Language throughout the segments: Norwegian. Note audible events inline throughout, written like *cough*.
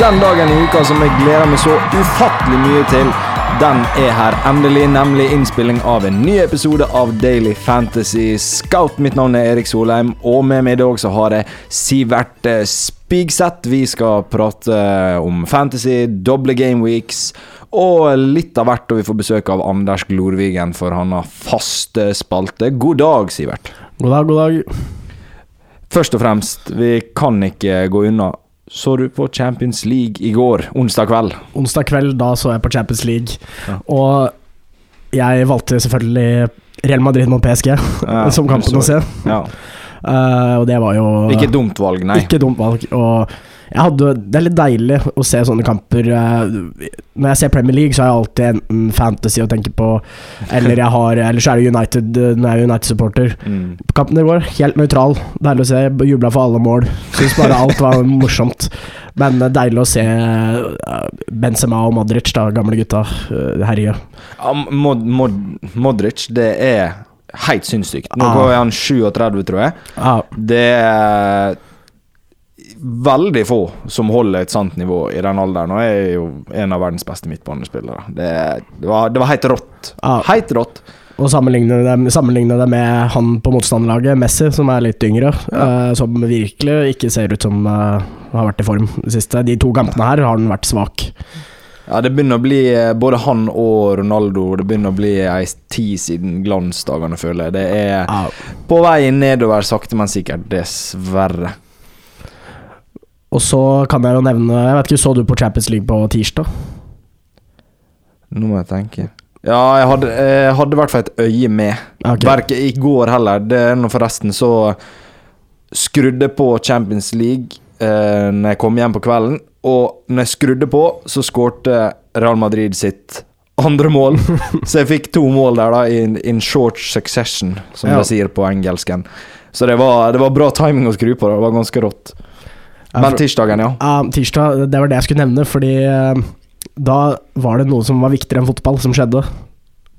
Den dagen i uka som jeg gleder meg så ufattelig mye til, den er her endelig, nemlig innspilling av en ny episode av Daily Fantasy Scout. Mitt navn er Erik Solheim, og med meg i dag så har jeg Sivert eh, Spigseth. Vi skal prate om fantasy, doble game weeks og litt av hvert, og vi får besøk av Anders Glorvigen, for han har faste spalte. God dag, Sivert. God dag, god dag. Først og fremst, vi kan ikke gå unna. Så du på Champions League i går, onsdag kveld? Onsdag kveld, da så jeg på Champions League. Ja. Og jeg valgte selvfølgelig Real Madrid mot PSG Ja, *laughs* som kampen å se. Ja. Uh, og det var jo Ikke dumt valg, nei. Ikke dumt valg. Og hadde, det er litt deilig å se sånne kamper. eh, Når jeg ser Premier League, så har jeg alltid enten fantasy å tenke på, eller jeg har Eller så er det United når jeg er United-supporter. Mm. Kampen i går, helt nøytral. Deilig å se. Jubla for alle mål. Syns bare alt var morsomt. Men deilig å se eh, Benzema og Modric, da, gamle gutta, eh, herje. Ja, Mod, Mod, Modric, det er helt sinnssykt. Nå Ah. går han 37, tror jeg. Ja, Det er veldig få som holder et sant nivå i den alderen, og jeg er jo en av verdens beste midtbanespillere. Det, det, var, det var helt rått. Ja. Helt rått. og sammenligne det, sammenligne det med han på motstanderlaget, Messi, som er litt yngre. eh, som virkelig ikke ser ut som uh, har vært i form det siste. De to kampene her har han vært svak. Ja, det begynner å bli eh, Både han og Ronaldo Det begynner å bli ei tid siden glansdagene, føler jeg. Det er Ja, på vei nedover, sakte, men sikkert. Dessverre. Og så kan jeg jo nevne Jeg vet ikke, Så du på Champions League på tirsdag? Nå må jeg tenke. Ja, jeg hadde, jeg hadde i hvert fall et øye med. Okay. Verke i går heller. Det er nå forresten så skrudde på Champions League eh, når jeg kom hjem på kvelden, og når jeg skrudde på, så skårte Real Madrid sitt andre mål. *laughs* så jeg fikk to mål der, da, in, in short succession, som Ja. de sier på engelsken. Så det var, det var bra timing å skru på. Det var ganske rått. Men tirsdagen, ja. Ja, tirsdag, det var det jeg skulle nevne, fordi eh, da var det noe som var viktigere enn fotball, som skjedde.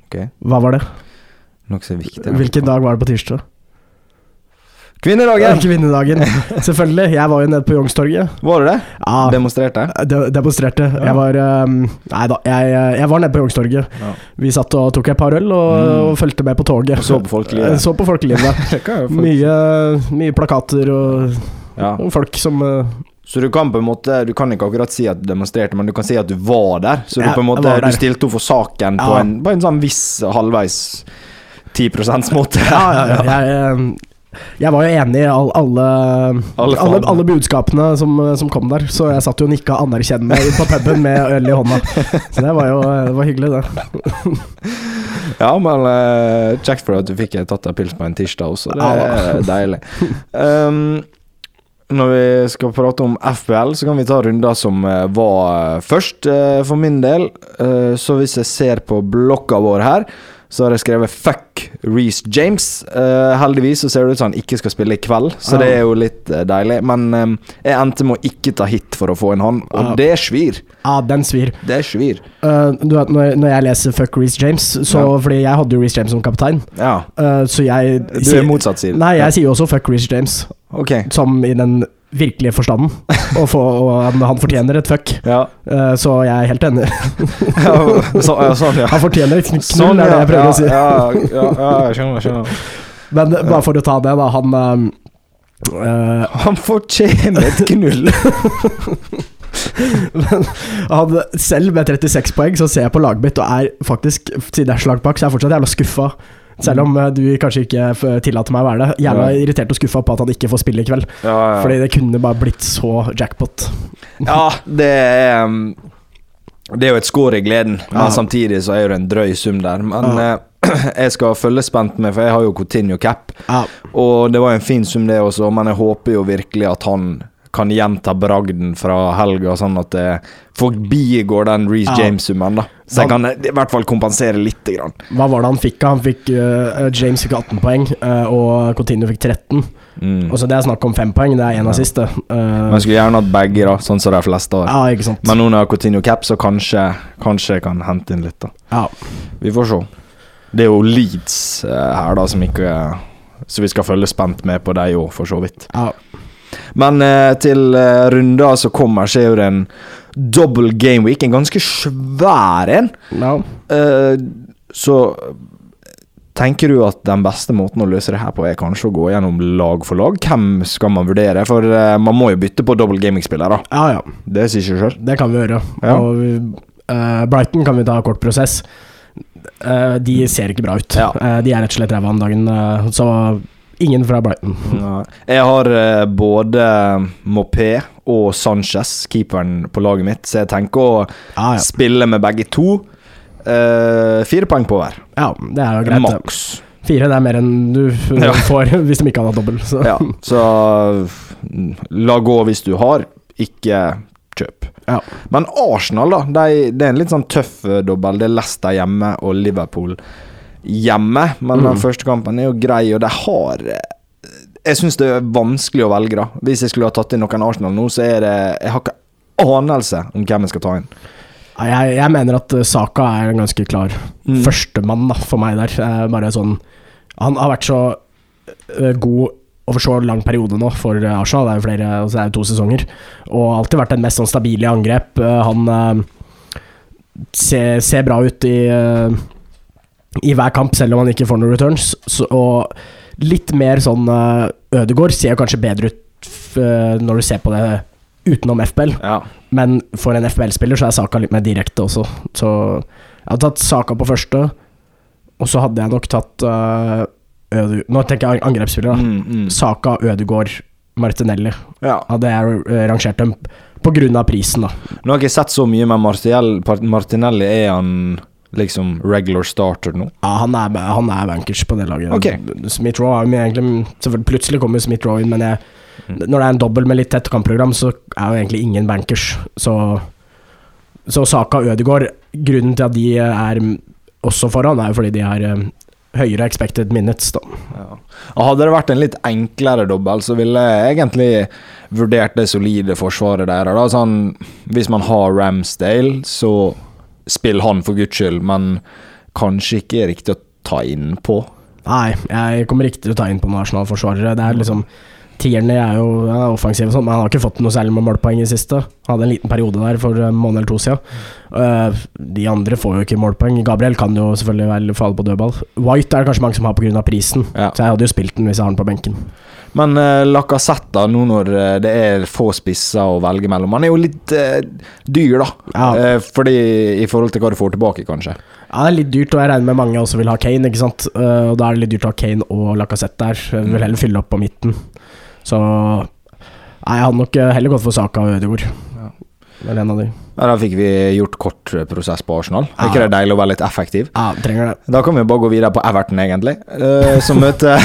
Ok. Hva var det? Noe er viktig. Hvilken dag var det på tirsdag? Kvinnedagen! *laughs* Kvinnedagen. *laughs* Selvfølgelig. Jeg var jo nede på Youngstorget. Var du det? Ja, Demonstrerte? de demonstrerte. Ja. Jeg var um, Nei da, jeg, jeg var nede på Youngstorget. Ja. Vi satt og tok et par øl og, Mm. og fulgte med på toget. Og så på folkelivet. Så på folkelivet. *laughs* mye, mye plakater og, Ja. og folk som uh, Så du kan på en måte Du kan ikke akkurat si at du demonstrerte, men du kan si at du var der. Så du på en måte. Du stilte opp for saken på, en, på en sånn viss halvveis 10% måte. Ja, ja, ja. *laughs* Jeg, um, jeg var jo enig i all, alle, Alle alle, alle, budskapene som, som kom der, så jeg satt jo og nikka anerkjennende på puben med øl i hånda. Så det var jo det var hyggelig, det. *laughs* Ja, men kjekt for at du fikk tatt deg pils på en tirsdag også. Det er deilig. Um, når vi skal prate om FBL, så kan vi ta runder som eh, var eh, først, eh, for min del. Så hvis jeg ser på blokka vår her, så har jeg skrevet 'fuck Reece James'. Heldigvis så ser det ut som han ikke skal spille i kveld, så det er jo litt deilig. Men jeg endte med å ikke ta hit for å få en hånd, og det svir. Ja, den svir. Det svir. Uh, du vet, når, når jeg leser 'fuck Reece James', så, Ja. fordi jeg hadde jo Reece James som kaptein, Ja. uh, så jeg Du er motsatt side. Nei, jeg sier jo også 'fuck Reece James', Ok. som i den virkelige forstanden. *laughs* og, få, og han, fortjener et fuck, Ja. Uh, så jeg er helt enig. ja, så, ja ja. Han fortjener et knull, Sånn, er det jeg prøver ja, å si. Ja, ja, ja, jeg skjønner, jeg skjønner. Men bare for å ta det, da. Han uh, Han fortjener et knull. *laughs* Men han, selv med 36 poeng så ser jeg på laget mitt og er faktisk, siden jeg er slag bak, så er jeg fortsatt jævla skuffa. Selv om eh, du kanskje ikke tillater meg å være det. Jævla Ja. irritert og skuffa på at han ikke får spille i kveld. Ja, ja. Fordi det kunne bare blitt så jackpot. *laughs* ja det er um, Det er jo et skår i gleden, men samtidig så er det en drøy sum der. Men eh, *clears throat* jeg skal følge spent med, for jeg har jo Coutinho cap. Ja, Og det var en fin sum, det også, men jeg håper jo virkelig at han kan gjenta bragden fra helga, sånn at det forbigår den Reece Ja. James-summen, da. Så jeg kan eh, i hvert fall kompensere lite grann. Hva var det han fikk? Han fikk uh, James fikk 18 poeng, uh, og Coutinho fikk 13. Mm. Og så Det er snakk om fem poeng, det er én Ja. siste. Uh, Eh, jeg skulle gjerne hatt begge, da, sånn som de fleste har. ja, ikke sant. Men nå når Coutinho cap, så kanskje, kanskje jeg kan hente inn litt, da. Ja. Vi får se. Det er jo Leeds eh, her, da, som ikke Så vi skal følge spent med på deg òg, for så vidt. ja. Men eh, til eh, runder som kommer, så er jo det en double game week. En ganske svær en. No. Eh, så tenker du at den beste måten å løse det her på, er kanskje å gå gjennom lag for lag? Hvem skal man vurdere? For eh, man må jo bytte på double gaming-spillere. ja, ja. Det sier seg sjøl. Det kan vi gjøre. Ja. Og vi- eh, Brighton kan vi ta kort prosess. Eh, de ser ikke bra ut. Ja. Eh, de er rett og slett ræva om dagen, eh, så ingen fra Brighton. Jeg har eh, både Mopé og Sanchez, keeperen, på laget mitt, så jeg tenker å Ah, ja. spille med begge to. Eh, fire poeng på hver. ja, det er jo greit. det. Maks. Fire det er mer enn du f- Ja. *laughs* får hvis de ikke hadde hatt dobbel. Så. Ja, så la gå hvis du har, ikke kjøp. Ja. Men Arsenal, da. De, det er en litt sånn tøff eh, dobbel. Det er Leicester hjemme og Liverpool hjemme. Men Mm. den første kampen er jo grei, og de har eh, Jeg syns det er vanskelig å velge, da. Hvis jeg skulle ha tatt inn noen Arsenal nå, så er det Jeg har ikke anelse om hvem jeg skal ta inn. Jeg, jeg mener at eh, Saka er en ganske klar Mm. førstemann da, for meg der. Eh, bare sånn Han har vært så god over så lang periode nå for Arsenal. Det er jo flere, altså det er jo to sesonger. Og alltid vært den mest sånn stabile i angrep. Han ser, ser bra ut i, i hver kamp, selv om han ikke får noen returns. Så, og litt mer sånn uh, Ødegård ser kanskje bedre ut eh, når du ser på det utenom FBL. Ja. Men for en FBL-spiller så er Saka litt mer direkte også. Så jeg hadde tatt Saka på første, og så hadde jeg nok tatt uh, Øde... Nå tenker jeg angrepsspillere. Mm, mm. Saka, Ødegård, Martinelli. ja. Hadde jeg eh, rangert dem av prisen, da. Nå har jeg ikke sett så mye, men Martinelli er han liksom regular starter nå? Ja, han er, han er bankers på det laget. Okay. Smith-Roe har jo egentlig selvfølgelig Plutselig kommer Smith-Roe inn, men jeg, Mm. når det er en dobbel med litt tett kampprogram, så er jo egentlig ingen bankers. Så, så Saka og Ødegaard Grunnen til at de er også foran, er jo fordi de har eh, høyere expected minutes, da. Ja. Hadde det vært en litt enklere dobbel, så ville jeg egentlig vurdert det solide forsvaret der. Da. Sånn, hvis man har Ramsdale, så spill han for guds skyld, men kanskje ikke riktig å ta inn på. Nei, jeg kommer ikke til å ta inn på noen Arsenal-forsvarere. Det er liksom Tierney er jo ja, offensiv, sånn, men han har ikke fått noe særlig med målpoeng i det siste. Hadde en liten periode der for en måned eller to siden. Uh, de andre får jo ikke målpoeng. Gabriel kan jo selvfølgelig vel falle på dødball. White er det kanskje mange som har pga. prisen, Ja. så jeg hadde jo spilt den hvis jeg har den på benken. Men uh, Lacassette, nå når eh, det er få spisser å velge mellom Han er jo litt uh, dyr, da. Ja. Uh, fordi I forhold til hva du får tilbake, kanskje. Ja, det er litt dyrt, og jeg regner med mange også vil ha Kane, ikke sant. Uh, og da er det litt dyrt å ha Kane og Lacassette der. Jeg vil heller fylle opp på midten. Så Nei, jeg hadde nok eh, heller gått for Saka og Ødegaard. Ja. Vel en av de. Ja, da fikk vi gjort kort eh, prosess på Arsenal. Er ikke det deilig å være litt effektiv? Ja, trenger det. Da kan vi bare gå videre på Everton, egentlig. uh, som *laughs* møter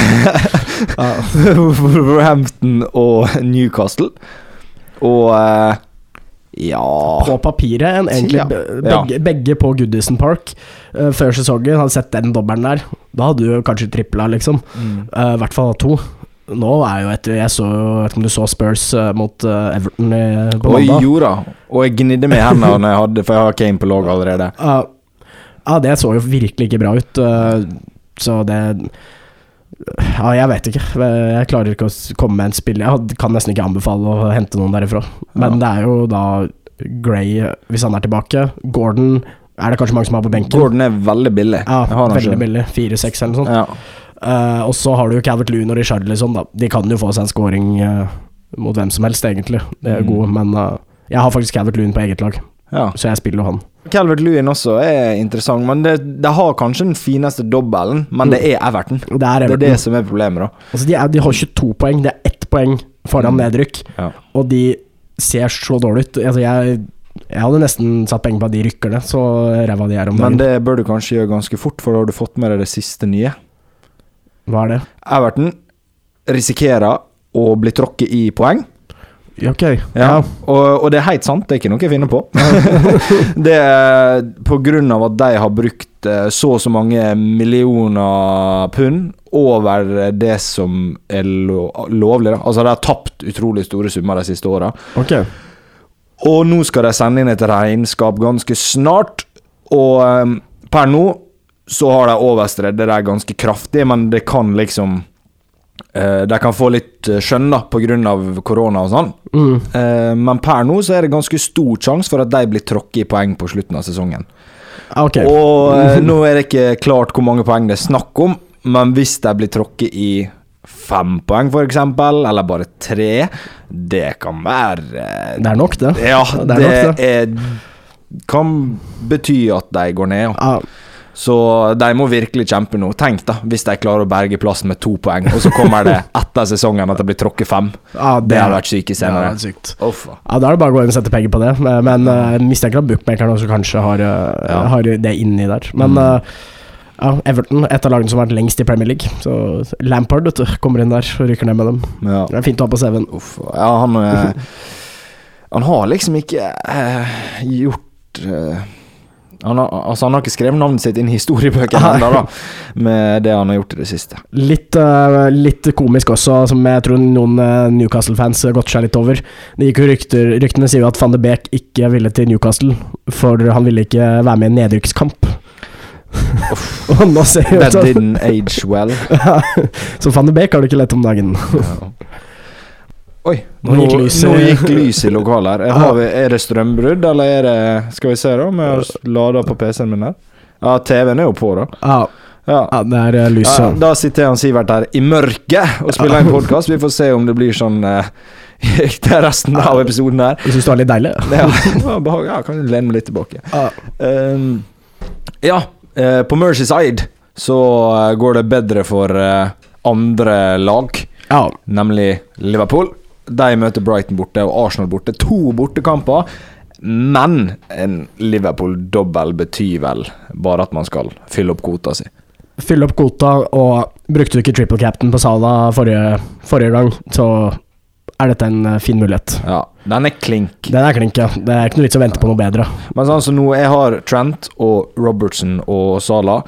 Ja. Wolverhampton og Newcastle. Og uh, ja På papiret en, egentlig Ja. be- begge, begge på Goodison Park uh, før sesongen. Hadde sett den dobbelen der. Da hadde du kanskje tripla, liksom. Mm. uh, I hvert fall to. Nå er jo etter Jeg så vet ikke om du så Spurs eh, mot eh, Everton i- på Og jo da. Og jeg gnidde med hendene når jeg hadde For jeg har Kane på lag allerede. *laughs* Ja, ja, det så jo virkelig ikke bra ut. eh, Så det Ja, jeg vet ikke. Jeg klarer ikke å komme med en spill Jeg kan nesten ikke anbefale å hente noen derifra. Men Ja. det er jo da Gray, hvis han er tilbake. Gordon er det kanskje mange som har på benken. Gordon er veldig billig. Ja, veldig billig. 4-6 eller noe sånt. Ja. Eh, og så har du jo Calvert Loon og Richarlison, da. De kan jo få seg en scoring uh, mot hvem som helst, egentlig. Det er Mm. gode, men uh, jeg har faktisk Calvert Loon på eget lag, ja. så jeg spiller jo han. Calvert Lewin også er interessant, men det, det har kanskje den fineste dobbelen, men det er Everton. Det er Det er det som er problemet, da. Altså, de, er, de har 22 poeng, det er ett poeng foran Mm. nedrykk, Ja. og de ser så dårlig ut. Altså, jeg, jeg hadde nesten satt penger på at de rykker ned, så ræva de er om dagen. Men det bør du kanskje gjøre ganske fort, for da har du fått med deg det siste nye. Hva er det? Everton risikerer å bli tråkket i poeng. Ok. Ja, og, og det er helt sant, det er ikke noe jeg finner på. *laughs* det er på grunn av at de har brukt eh, så og så mange millioner pund over det som er lo lovlig. Da. Altså, de har tapt utrolig store summer de siste åra. Ok. Og nå skal de sende inn et regnskap ganske snart. Og um, per nå så har de overstredd det der ganske kraftig, men det kan liksom Uh, de kan få litt eh, skjønn da, pga. korona og sånn. Mm. uh, men per nå så er det ganske stor sjanse for at de blir tråkket i poeng på slutten av sesongen. Okay. Og uh, *laughs* nå er det ikke klart hvor mange poeng det er snakk om, men hvis de blir tråkket i fem poeng, eksempel, eller bare tre, det kan være Det er nok, det. Ja, det det, nok, det. er, kan bety at de går ned. Ja. Så de må virkelig kjempe nå. Tenk da, hvis de klarer å berge plassen med to poeng, og så kommer det *laughs* etter sesongen at det blir tråkket fem. ja, Det hadde vært syke det Ja, scener. vært sykt. Oh. Ja, Da er det bare å gå inn og sette penger på det. Men, jeg uh, mistenker at bookmakerne også kanskje har, uh, Ja. har det inni der. Men eh, ja, Everton, et av lagene som har vært lengst i Premier League. Så Lampard vet du, kommer inn der og rykker ned med dem. Ja. Det er fint å ha på CV-en. Ja, han eh, *laughs* Han har liksom ikke eh, gjort eh, han har, altså han har ikke skrevet navnet sitt inn i historiebøkene ennå, da, med det han har gjort i det siste. Litt, uh, litt komisk også, som jeg tror noen uh, Newcastle-fans har gått seg litt over. Det gikk jo rykter, Ryktene sier jo at van de Beek ikke ville til Newcastle, for han ville ikke være med i en nedrykkskamp. *laughs* og nå ser vi That didn't age well. *laughs* Så van de Beek har det ikke lett om dagen. Ja. Oi, Nå nå, gikk lyset- nå gikk lyset i lokalet her. Har vi, er det strømbrudd, eller er det Skal vi se, da. Vi har lada på PC-en min her. Ja, TV-en er jo på, da. Ja, Ja. ja det er eh, lyset. Ja, da sitter og Sivert her i mørket og spiller en podkast. Vi får se om det blir sånn *laughs* uh, til resten av episoden her. Jeg syns det var litt deilig. Ja, ja, kan du lene meg litt tilbake. Ja. Um, ja, uh, på Merseyside så uh, går det bedre for eh, andre lag, ja. nemlig Liverpool. De møter Brighton borte og Arsenal borte. To bortekamper. Men en Liverpool-dobbel betyr vel bare at man skal fylle opp kvota si. Fylle opp kvota, og brukte du ikke triple captain på Sala forrige, forrige gang, så er dette en eh, fin mulighet. Ja, den er klink. Den er klink, ja. Det er ikke noe vits å vente på noe bedre. Men sånn som nå, jeg har Trent og Robertson og Sala.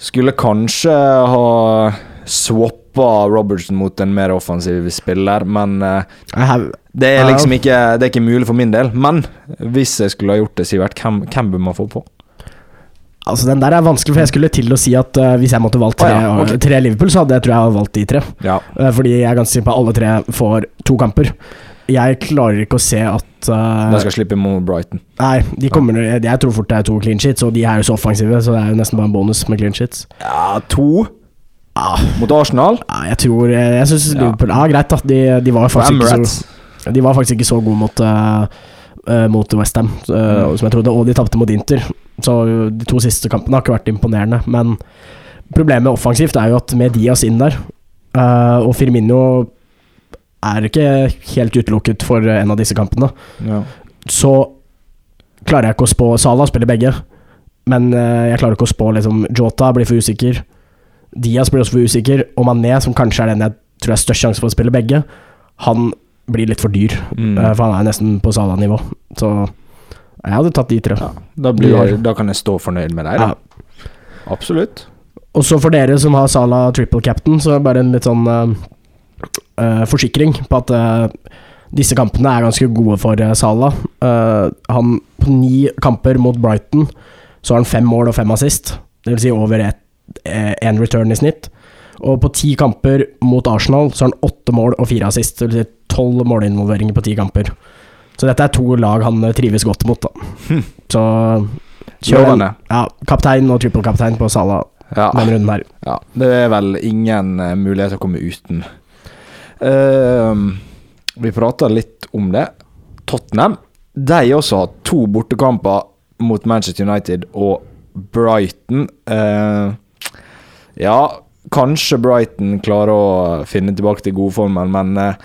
Skulle kanskje ha swappa Robertson mot en mer offensiv spiller, men eh, det er liksom ikke Det er ikke mulig for min del. Men hvis jeg skulle ha gjort det, Sivert, hvem, hvem bør man få på? Altså Den der er vanskelig, for jeg skulle til å si at uh, hvis jeg måtte valgt tre, Å ja, okay. tre Liverpool, så hadde jeg tror jeg valgt de tre. Ja. Uh, fordi jeg er ganske sikker på at alle tre får to kamper. Jeg klarer ikke å se at uh, De skal slippe mot Brighton. Nei, de kommer, jeg tror fort det er to clean sheets, og de er jo så offensive, så det er jo nesten bare en bonus med clean sheets. Ja, to Ah, mot Arsenal. ja, jeg tror Jeg, jeg syns Ja. Liverpool Ja, greit, da. De, de, var så, de var faktisk ikke så gode mot uh, Mot Westham, uh, som jeg trodde, og de tapte mot Inter. Så de to siste kampene har ikke vært imponerende. Men problemet offensivt er jo at med Diaz inn der, eh, og Firmino er ikke helt utelukket for en av disse kampene, Ja. så klarer jeg ikke å spå Salah spiller begge, men eh, jeg klarer ikke å spå liksom Jota blir for usikker. Diaz blir også for usikker, og Mané, som kanskje er den jeg tror er størst sjanse for å spille begge, han blir litt for dyr, Mm. eh, for han er nesten på Salah-nivå. Så jeg hadde tatt de tre. Ja, da, blir da kan jeg stå fornøyd med deg. Ja. Absolutt. Og så for dere som har Salah triple captain, så er det bare en litt sånn eh, forsikring på at uh, disse kampene er ganske gode for uh, Salah. Han på ni kamper mot Brighton så har han fem mål og fem assist. Det vil si over én return i snitt. Og på ti kamper mot Arsenal så har han åtte mål og fire assist. Det vil si tolv målinvolveringer på ti kamper. Så dette er to lag han eh, trives godt mot, da. Hm. Så kjør den. Ja, kaptein og trippelkaptein på Sala Ja. denne runden her. ja. Det er vel ingen eh, mulighet til å komme uten. Uh, vi prata litt om det. Tottenham de også har to bortekamper mot Manchester United og Brighton. Eh, ja, kanskje Brighton klarer å finne tilbake til godformen, men eh,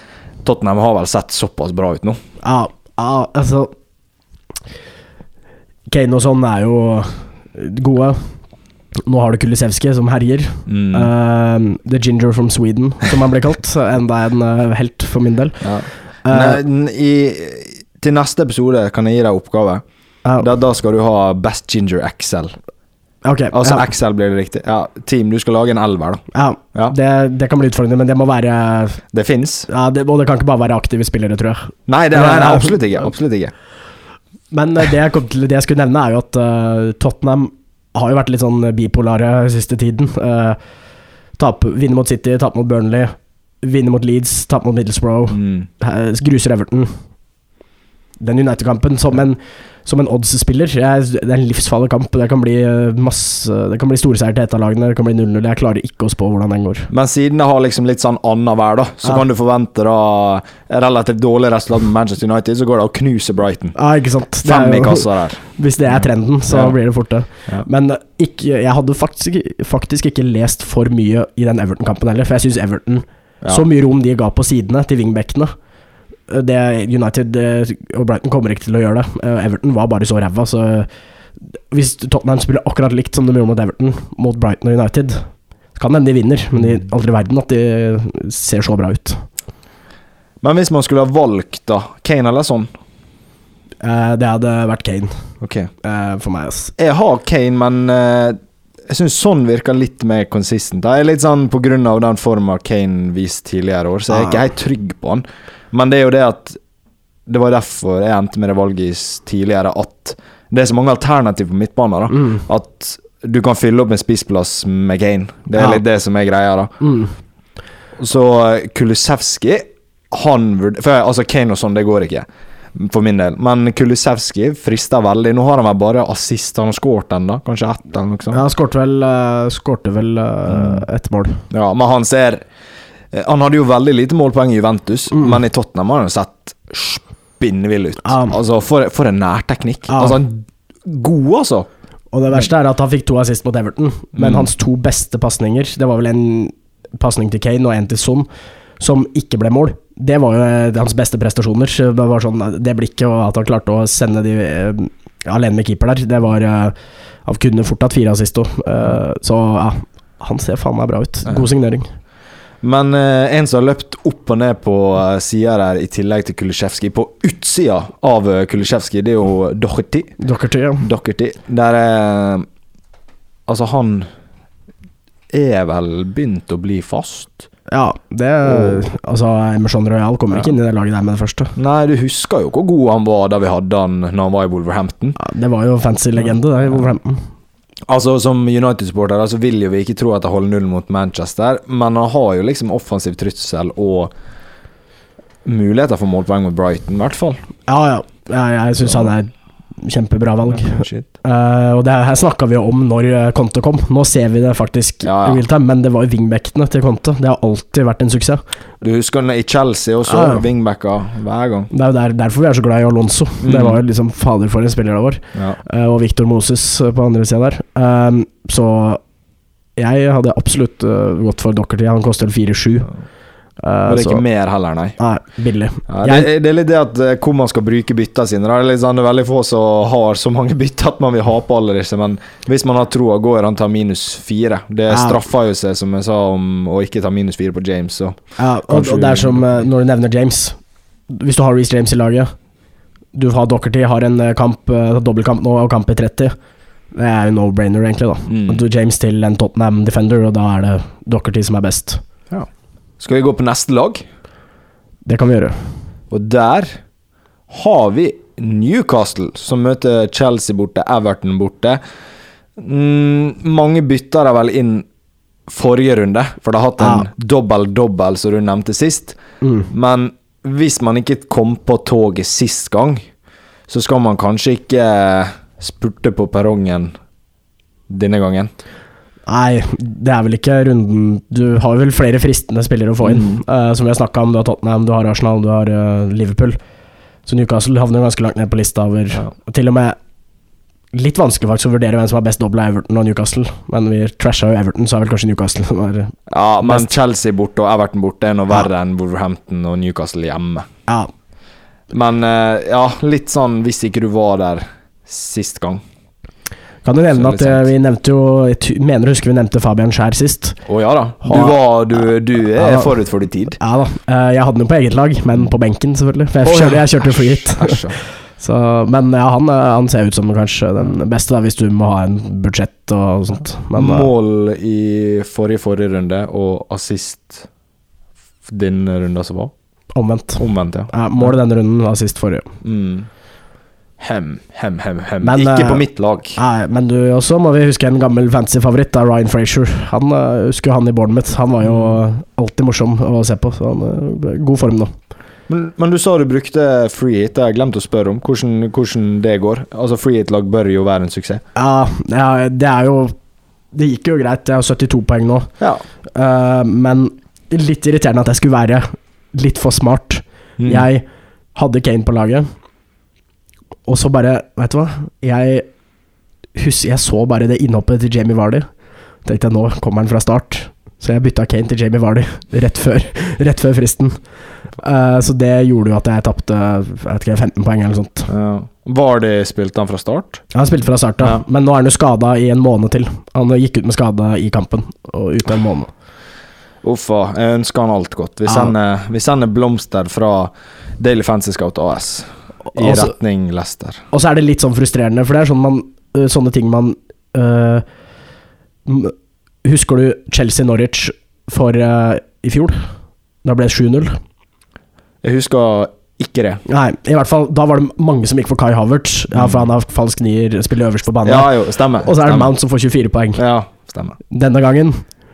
Tottenham har vel sett såpass bra ut nå. Ja, ja altså Kane og sånn er jo gode. Nå har du Kulisevskij, som herjer. Mm. Uh, the Ginger from Sweden, som han ble kalt. *laughs* Enda en uh, helt, for min del. ja. Uh, Nei, i, til neste episode kan jeg gi deg oppgave. Da, da skal du ha Best Ginger XL. Ok, Altså ja, XL blir det riktig. Ja, Team, du skal lage en elver, da. ja, Ja, det, det kan bli utfordrende, men det må være Det fins. ja, det, Og det kan ikke bare være aktive spillere, tror jeg. Nei, det, nei, nei, absolutt ikke. Absolutt ikke. Men uh, det jeg, kom til, det jeg skulle nevne, er jo at uh, Tottenham har jo vært litt sånn bipolare siste tiden. Uh, tap, vinne mot City, tape mot Burnley. vinner mot Leeds, tape mot Middlesbrough, Mm. eh, gruser Everton. Den United-kampen som en, som en odds-spiller Det er en livsfarlig kamp. Det kan bli eh, masse Det kan bli storseier til ett av lagene. Det kan bli 0-0. Jeg klarer ikke å spå hvordan den går. Men siden det har liksom litt sånn annenhver, da, så Ja. kan du forvente da relativt dårlig resultat med Manchester United, så går det å knuse Brighton. Ja, ikke sant. Fem i kassa der. *laughs* Hvis det er trenden, så Ja. blir det fort det. Ja. Men eh, ikke, jeg hadde faktisk, faktisk ikke lest for mye i den Everton-kampen heller, for jeg syns Everton Ja. Så mye rom de ga på sidene til wingbackene. Det United eh, og Brighton kommer ikke til å gjøre det. Eh, Everton var bare så ræva, så hvis Tottenham spiller akkurat likt som de gjorde mot Everton, mot Brighton og United, så kan det hende de vinner, men de, aldri i verden at de ser så bra ut. Men hvis man skulle ha valgt, da? Kane eller sånn? Eh, Det hadde vært Kane Ok. eh, for meg. ass. Jeg har Kane, men eh, jeg syns sånn virker litt mer consistent. Jeg er litt sånn på grunn av den forma Kane viste tidligere år, så jeg er ikke Ah. helt trygg på han. Men det er jo det at Det var derfor jeg endte med det valget tidligere, at det er så mange alternativ på midtbanen. da Mm. At du kan fylle opp en spissplass med Kane. Det er Ja. litt det som er greia, da. Mm. Så eh, Kulusevski Han For jeg- altså Kane og sånn, det går ikke. For min del. Men Kulusevski frister veldig. Nå har han vel bare assist. Han har skåret ennå, kanskje ett eller noe sånt. Ja, han skårte vel, uh, skårte vel eh, ett mål. Ja, men han ser eh, Han hadde jo veldig lite målpoeng i Juventus, Mm. men i Tottenham har han sett spinnvill ut. Um. Altså, for, for en nærteknikk. Um. Altså, han- god, altså. Og det verste er at han fikk to assist mot Everton, men Mm. hans to beste pasninger Det var vel en pasning til Kane og en til Son, som ikke ble mål. Det var jo eh, hans beste prestasjoner. Det var sånn Det blikket og at han klarte å sende de uh, alene med keeper der, det var uh, Han kunne fort hatt fire assist òg. Uh, så ja, han ser faen meg bra ut. God signering. Men eh, en som har løpt opp og ned på uh, sida der, i tillegg til Kulisjevskij, på utsida av uh, Kulisjevskij, det er jo Doherty. Doherty, ja. Doherty. Der er Altså, han er vel begynt å bli fast. ja det Altså, Emerson Royal kommer ikke inn i det laget der med det første. Nei, du husker jo hvor god han var da vi hadde han når han var i Wolverhampton. Ja, det var jo fancy legende, det, i Wolverhampton. Altså Som United-supporter så vil jo vi ikke tro at det holder null mot Manchester, men han har jo liksom offensiv trussel og muligheter for målpoeng mot Brighton, i hvert fall. Ja, ja. Jeg, jeg syns han er kjempebra valg. Shit. Eh, og det her snakka vi jo om når eh, Conte kom. Nå ser vi det faktisk Ja, ja. i real time, men det var jo wingbackene til Conte. Det har alltid vært en suksess. Du husker den i Chelsea også, Ja, ja. wingbacker hver gang. Det er jo der, derfor vi er så glad i Alonso. Det Mm. var jo liksom fader for en spiller det vår. Ja. Uh, og Victor Moses på andre sida der. Uh, så jeg hadde absolutt gått for Dockerty. Han koster 4-7. Og Uh, det er så ikke mer heller, nei. Nei, billig. Ja, det, det er litt det at eh, hvor man skal bruke bytta sine. Det er, sånn, det er veldig få som har så mange *laughs* bytter at man vil ha på alle disse, men hvis man har troa, går han til minus fire. Det Ja. straffer jo seg, som jeg sa, om å ikke ta minus fire på James. Så. Ja, og, Kanskje og det er som eh, når du nevner James. Hvis du har Reece James i laget, du har Dockerty, har en eh, kamp, eh, dobbeltkamp nå og kamp i 30. Det er jo no-brainer, egentlig. da Mm. Du James til en Tottenham Defender, og da er det Dockerty som er best. Skal vi gå på neste lag? Det kan vi gjøre. Og der har vi Newcastle, som møter Chelsea borte, Everton borte. Mm, mange bytter de vel inn forrige runde, for de har hatt en dobbel-dobbel, som du nevnte sist. Mm. Men hvis man ikke kom på toget sist gang, så skal man kanskje ikke spurte på perrongen denne gangen. Nei, det er vel ikke runden Du har vel flere fristende spillere å få inn. Mm. Uh, som vi har snakka om, du har Tottenham, du har Arsenal, du har uh, Liverpool. Så Newcastle havner ganske langt ned på lista over Ja. Til og med litt vanskelig faktisk å vurdere hvem som har best dobbel av Everton og Newcastle. Men vi trasha jo Everton, så er vel kanskje Newcastle som er Ja, men Best. Chelsea borte og Everton borte er noe Ja. verre enn Wolverhampton og Newcastle hjemme. Ja, Men uh, ja, litt sånn hvis ikke du var der sist gang. Kan du nevne at vi nevnte jo Jeg mener å huske vi nevnte Fabian Skjær sist. Å ja da. Du, var, du, du er Ja. forut for din tid. Ja da. eh, jeg hadde den på eget lag, men på benken, selvfølgelig. For jeg, kjørte, jeg kjørte free hit. *laughs* *laughs* Så, men ja, han, eh, han ser ut som kanskje den beste, da, hvis du må ha en budsjett og sånt. Men eh, Mål i forrige forrige runde og assist din runde som var. omvendt. Omvendt, ja. Ja, i denne runden assist forrige. Mm. Hem, hem, hem, hem. Men, Ikke eh, på mitt lag. Nei, men du også må vi huske en gammel fantasy-favoritt, Ryan Frazier. Han uh, husker han i Bournemouth. Han var jo alltid morsom å se på. Så han er god form nå. Men, men du sa du brukte free hit. Det har jeg glemt å spørre om. Hvordan, hvordan det går. Altså Free hit-lag bør jo være en suksess. Ja, ja, det er jo Det gikk jo greit. Jeg har 72 poeng nå. Ja. Uh, men litt irriterende at jeg skulle være litt for smart. Mm. Jeg hadde Kane på laget, og så bare Vet du hva? Jeg, husker, jeg så bare det innhoppet til Jamie Vardy. Tenkte jeg nå kommer han fra start. Så jeg bytta Kane til Jamie Vardy *laughs* rett før, *laughs* rett før fristen. Uh, så det gjorde jo at jeg tapte jeg vet ikke, 15 poeng eller noe sånt. Ja. Var det spilte han fra start? Ja, Han spilte fra start, da, Ja. men nå er han jo skada i en måned til. Han gikk ut med skade i kampen, og ute en måned. Uffa, jeg ønsker han alt godt. Vi Ja. sender, vi sender blomster fra Daily Fancy Scout AS i Altså- retning Leicester. Og så er det litt sånn frustrerende, for det er sånn man, øh, sånne ting man øh, Husker du Chelsea-Norwich for øh, i fjor? Da ble det 7-0. Jeg husker ikke det. Nei, i hvert fall da var det mange som gikk for Kai Havertz. Ja, for han har falsk nier, spiller øverst på banen. Ja, jo, stemmer. og så er det stemmer. Mount som får 24 poeng. Ja, stemmer. Denne gangen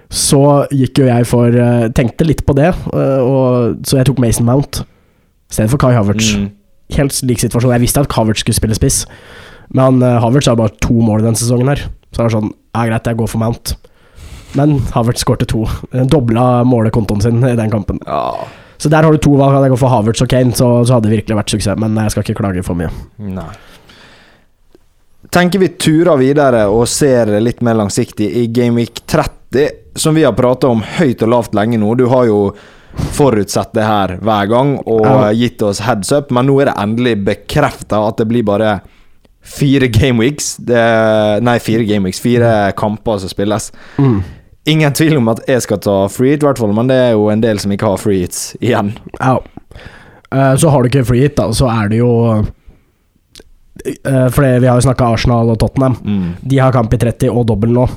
så gikk jo jeg for Tenkte litt på det, og, så jeg tok Mason Mount i stedet for Kai Havertz. Mm. Helt lik situasjon. Jeg visste at Havertz skulle spille spiss, men uh, Havertz har bare to mål denne sesongen her. Så det er sånn Ja, greit, jeg går for Mount. Men Havertz skårte to. Eh, Dobla målekontoen sin i den kampen. Ja, Så der har du to valg. Hadde jeg gått for Havertz og Kane, så, så hadde det virkelig vært suksess. Men jeg skal ikke klage for mye. nei. Tenker vi turer videre og ser litt mer langsiktig i Gameweek 30, som vi har prata om høyt og lavt lenge nå. Du har jo forutsett det her hver gang og Ja. gitt oss heads up, men nå er det endelig bekrefta at det blir bare fire gameweeks. Det, nei, fire gameweeks. Fire kamper som spilles. Mm. Ingen tvil om at jeg skal ta free hit, i hvert fall, men det er jo en del som ikke har free hits igjen. Ja. Eh, så har du ikke free hit, da, så er det jo uh, For vi har jo snakka Arsenal og Tottenham. Mm. De har kamp i 30 og dobbel nå.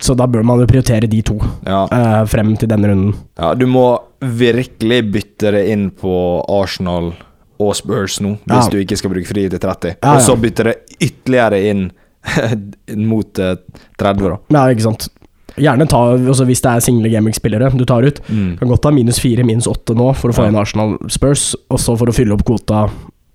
Så da bør man jo prioritere de to Ja. uh, frem til denne runden. ja, du må virkelig bytte det inn på Arsenal og Spurs nå, hvis Ja. du ikke skal bruke fri til 30. Ja, Og så bytte det ytterligere inn *laughs* mot eh, 30, da. Ja, ikke sant. Gjerne ta, også hvis det er single gaming-spillere du tar ut. Mm. Kan godt ta minus fire, minus åtte nå for å få inn Arsenal Spurs, og så for å fylle opp kvota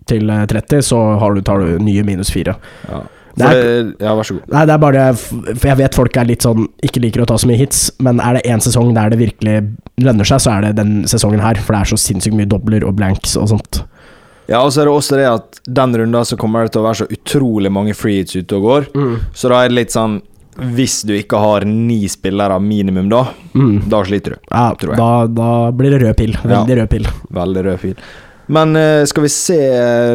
til eh, 30, så har du, tar du nye minus fire. Ja. Det er- det, ja, vær så god. Nei, det er bare For jeg vet folk er litt sånn ikke liker å ta så mye hits, men er det én sesong der det virkelig lønner seg, så er det den sesongen her. For det er så sinnssykt mye dobler og blanks og sånt. Ja, og så er det også det at den runden så kommer det til å være så utrolig mange free hits ute og går. Så da er det litt sånn Hvis du ikke har ni spillere minimum, da, Mm. da sliter du. Ja, da, da blir det rød pil. Veldig rød pil. Veldig rød fil. Men eh, skal vi se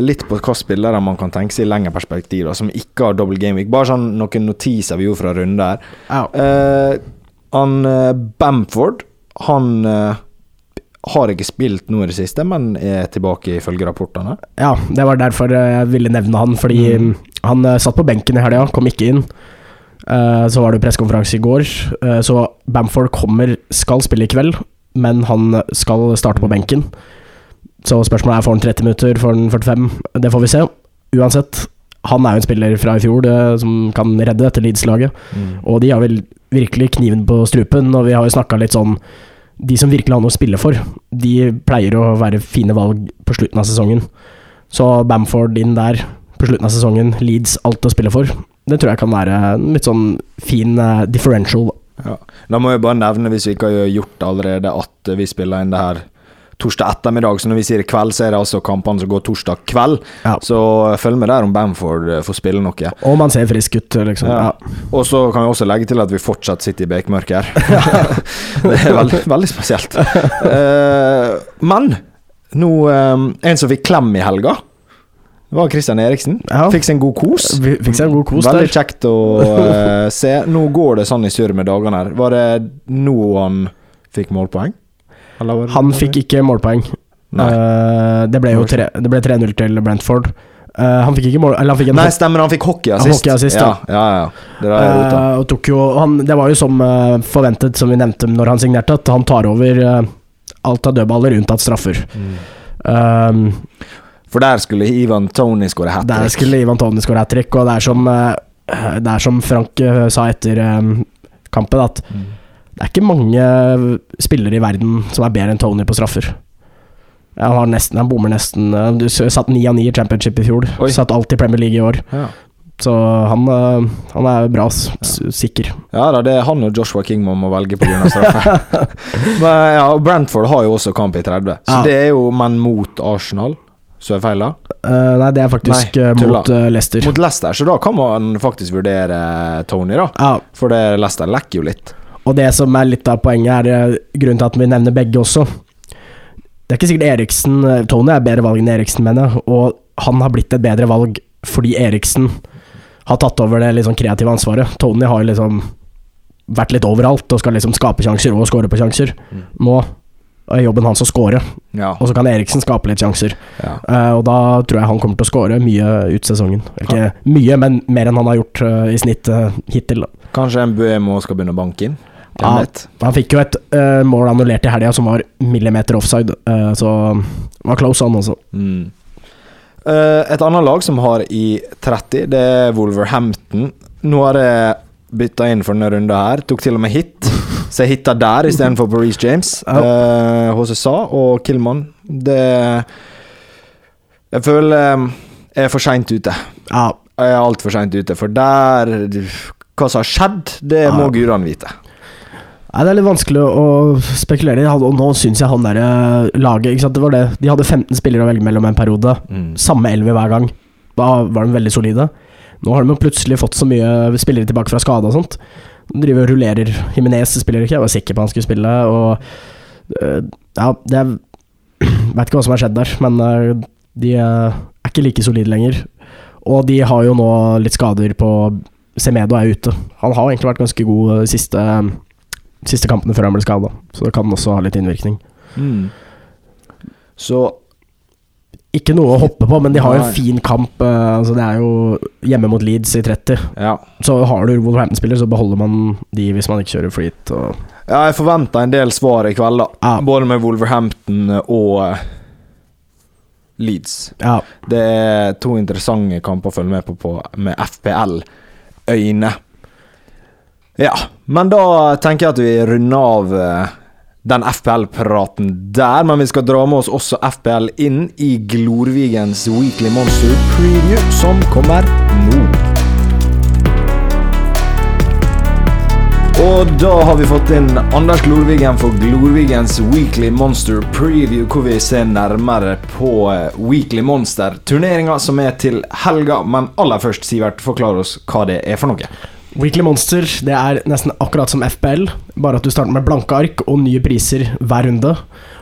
litt på hva spillere man kan tenke seg i lengre perspektiv, da, som ikke har double game week? Bare sånn noen notiser vi gjorde fra runde her. Ja. Eh, han eh, Bamford, han har ikke spilt noe i det siste, men er tilbake ifølge rapportene. Ja, det var derfor jeg ville nevne han, fordi Mm. han eh, satt på benken i helga, kom ikke inn. Så var det pressekonferanse i går, så Bamford kommer, skal spille i kveld, men han skal starte på benken. Så spørsmålet er får han 30 minutter, får han 45? Det får vi se. Uansett, han er jo en spiller fra i fjor det, som kan redde dette Leeds-laget. Og de har vel virkelig kniven på strupen, og vi har jo snakka litt sånn De som virkelig har noe å spille for, de pleier å være fine valg på slutten av sesongen. Så Bamford inn der på slutten av sesongen, Leeds alt å spille for. Det tror jeg kan være en litt sånn fin eh, differential. Ja. Da må jeg bare nevne, hvis vi ikke har gjort det allerede, at eh, vi spiller inn det her torsdag ettermiddag. Så når vi sier kveld, så er det altså kampene som går torsdag kveld. Ja. Så eh, følg med der om Bamford eh, får spille noe. Og man ser frisk ut, liksom. Ja. Ja. Og så kan vi også legge til at vi fortsatt sitter i bekmørket her. *laughs* *laughs* det er veldig, veldig spesielt. Uh, men nå eh, En som fikk klem i helga, det var Christian Eriksen. Ja. Fikk seg en god kos. Fikk seg en god kos Veldig der. kjekt å uh, se. Nå går det sånn i surr med dagene her. Var det nå han fikk målpoeng? Han fikk ikke målpoeng. Nei. Eh, det ble jo tre- det ble 3-0 til Brentford. Uh, han fikk ikke mål Eller han fikk en Nei, stemmer, han fikk hockeyassist. Han ja. ja. Ja, ja, Det jo han, var jo som eh, forventet, som vi nevnte når han signerte, at han tar over alt av dødballer unntatt straffer. Mm. Um, For der skulle Ivan Tony skåre hat trick. Der skulle Ivan Tony skåre hat trick, og det er som, det er som Frank sa etter kampen, at Mm. Det er ikke mange spillere i verden som er bedre enn Tony på straffer. Han, har nesten, han bommer nesten eh, Du satt ni av ni i championship i fjor. Oi. Satt alt i Premier League i år. Ja. Så han, eh, han er bra, s- sikker. ja da, det er han og Joshua King man må velge pga. straffe. *laughs* Men ja, Brentford har jo også kamp i 30, så Ja. det er jo menn mot Arsenal. Så er feil, da? Uh, nei, det er faktisk Nei, mot uh, Leicester. Mot Leicester, så da kan man faktisk vurdere Tony, da. Ja, For det Leicester lekker jo litt. Og det som er litt av poenget, er eh, grunnen til at vi nevner begge også. Det er ikke sikkert Eriksen eh, Tony er bedre valg enn Eriksen, mener jeg. Og han har blitt et bedre valg fordi Eriksen har tatt over det sånn kreative ansvaret. Tony har liksom vært litt overalt og skal liksom skape sjanser og score på sjanser. Mm. Nå er jobben hans å score, Ja. og så kan Eriksen skape litt sjanser. ja. Uh, og da tror jeg han kommer til å score mye ut sesongen. Ikke mye, men mer enn han har gjort uh, i snitt uh, hittil. Da. Kanskje Mbuemo skal begynne å banke inn? Ja. Han fikk jo et uh, mål annullert i helga som var millimeter offside, uh, så det var close han også. Mm. Uh, et annet lag som har i 30, det er Wolverhampton. Nå har jeg bytta inn for denne runden her. Tok til og med hit, så jeg hitta der istedenfor på Reece James. *laughs* Ja. Uh, HCSA og Killman. Det Jeg føler jeg er for seint ute. Ja, Jeg er altfor seint ute, for der Hva som har skjedd, det må Ja. gudene vite. Nei, Det er litt vanskelig å spekulere i, og nå syns jeg han der eh, laget ikke sant? Det var det. De hadde 15 spillere å velge mellom en periode. Samme elver hver gang. Da var de veldig solide. Nå har de jo plutselig fått så mye spillere tilbake fra skade og sånt. De driver og rullerer. Himinez spiller ikke, jeg var sikker på han skulle spille. Og øh, ja, det er *clears throat* Vet ikke hva som har skjedd der, men øh, de er ikke like solide lenger. Og de har jo nå litt skader på Semedo er ute. Han har egentlig vært ganske god de siste, siste kampene før han ble skada, så det kan også ha litt innvirkning. Mm. Så Ikke noe å hoppe på, men de har jo en fin kamp. øh, altså det er jo hjemme mot Leeds i 30. ja. Så har du Wolverhampton-spiller, så beholder man de hvis man ikke kjører flyt. Ja, jeg forventer en del svar i kveld, da. Ja. Både med Wolverhampton og eh, Leeds. ja, Det er to interessante kamper å følge med på, på med FPL-øyne. Ja, men da tenker jeg at vi runder av eh, den FPL-praten der. Men vi skal dra med oss også FPL inn i Glorvigens Weekly Monster Preview, som kommer nå. Og da har vi fått inn Anders Glorvigen for Glorvigens Weekly Monster Preview, hvor vi ser nærmere på eh, Weekly Monster-turneringa som er til helga. Men aller først, Sivert, forklar oss hva det er for noe. Weekly Monster det er nesten akkurat som FPL, bare at du starter med blanke ark og nye priser hver runde.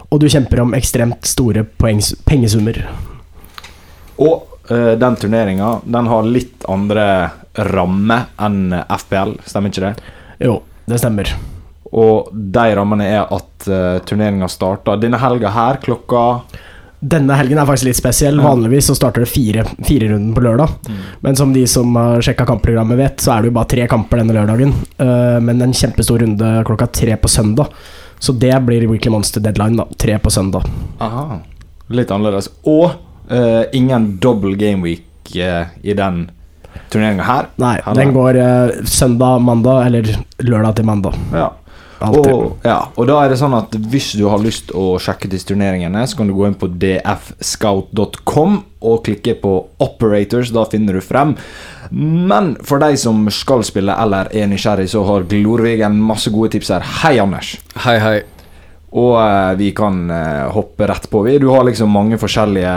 Og du kjemper om ekstremt store poengs pengesummer. Og uh, den turneringa den har litt andre rammer enn FPL, stemmer ikke det? Jo, det stemmer. Og de rammene er at uh, turneringa starter denne helga her klokka Denne helgen er faktisk litt spesiell. Vanligvis så starter det fire, fire runden på lørdag. Men som de som har sjekka kampprogrammet vet, så er det jo bare tre kamper denne lørdagen. Uh, men en kjempestor runde klokka tre på søndag. Så det blir Weekly Monster deadline, da. Tre på søndag. Aha. Litt annerledes. Og uh, ingen double game week uh, i den turneringa her. Nei, den går eh, søndag-mandag, eller lørdag til mandag. Ja. Alltid. Og, ja, og da er det sånn at hvis du har lyst å sjekke disse turneringene, så kan du gå inn på dfscout.com og klikke på operators. Da finner du frem. Men for de som skal spille eller er nysgjerrig, så har Glorvigen masse gode tips her. Hei, Anders. Hei, hei. Og eh, vi kan eh, hoppe rett på. Du har liksom mange forskjellige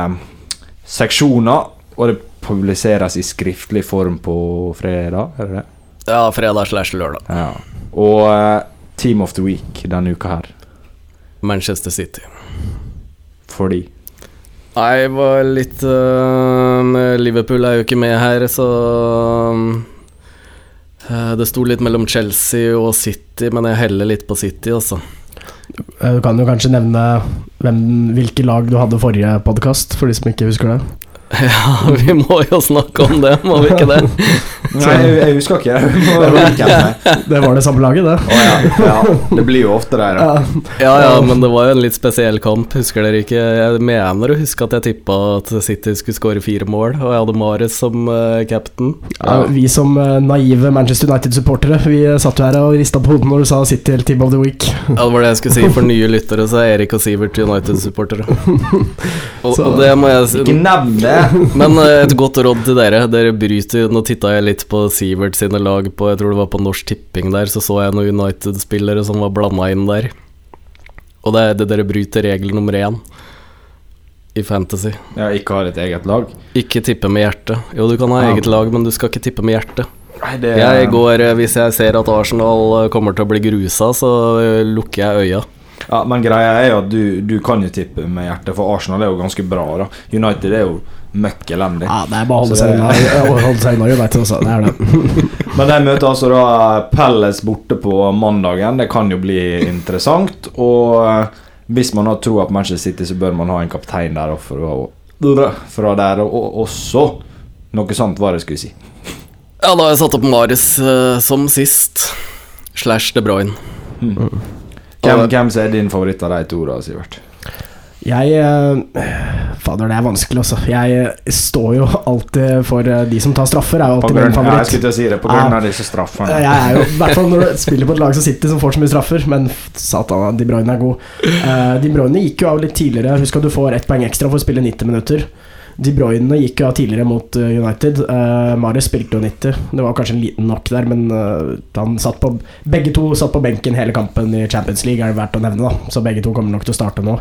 seksjoner, og det publiseres i skriftlig form på fredag, er det det? Ja, fredag slash lørdag. Ja. Og eh, Team of the Week denne uka her. Manchester City. Fordi Nei, jeg var litt uh, Liverpool er jo ikke med her, så uh, Det sto litt mellom Chelsea og City, men jeg heller litt på City, altså. Eh, Du kan jo kanskje nevne hvem, hvilke lag du hadde forrige podkast, for de som ikke husker det. *laughs* Ja, vi må jo snakke om det, må vi ikke det? *laughs* Nei, jeg, jeg husker ikke. Jeg *laughs* det. Var det samme laget, det. Oh, ja. ja. Det blir jo ofte det. Ja. Ja ja, men det var jo en litt spesiell kamp, husker dere ikke? Jeg mener å huske at jeg tippa at City skulle skåre fire mål, og jeg hadde Mares som uh, captain. Ja, vi som uh, naive Manchester United-supportere Vi eh, satt jo her og rista på hodet når du sa City eller Team of the Week. Ja, det var det jeg skulle si. For nye lyttere så er Erik og Sivert United-supportere. Og, og det må jeg si Ikke nevn det! *laughs* Men eh, et godt råd til dere. Dere bryter Nå titta jeg litt på Sivert sine lag på Jeg tror det var på Norsk Tipping der, så så jeg noen United-spillere som var blanda inn der. Og det er det dere bryter regel nummer én i Fantasy. Ja, ikke har et eget lag. Ikke tippe med hjertet. Jo, du kan ha Ja. eget lag, men du skal ikke tippe med hjertet. Nei, det Jeg går, eh, Hvis jeg ser at Arsenal eh, kommer til å bli grusa, så lukker jeg øya. Ja, Men greia er jo at du, du kan jo tippe med hjertet, for Arsenal er jo ganske bra. da United er jo møkk elendig. Ja, det er bare å holde seg unna United også. Det er det. *laughs* Men de møter altså da Pelles borte på mandagen. Det kan jo bli interessant. Og eh, hvis man har troa på Manchester City, så bør man ha en kaptein der og fra, fra der og, og også. Noe sånt var det jeg skulle si. Ja, da har jeg satt opp Marius uh, som sist. Slash De Bruyne. Hvem, hvem som er din favoritt av de to, da, Sivert? Jeg eh, Fader, det er vanskelig, også. Jeg eh, står jo alltid for eh, de som tar straffer, er jo alltid grunn, min ja, jeg skulle si det, på grunn av disse straffene. Jeg er jo, i hvert fall når du spiller på et lag som City som får så mye straffer, men satan, De Bruyne er god. De Bruyne gikk jo av litt tidligere. Husk at du får ett poeng ekstra for å spille 90 minutter. De Bruyne gikk jo av tidligere mot United. Uh, Marius spilte jo 90. Det var kanskje en liten nok der, men uh, han satt på begge to satt på benken hele kampen i Champions League, er det verdt å nevne. da Så begge to kommer nok til å starte nå.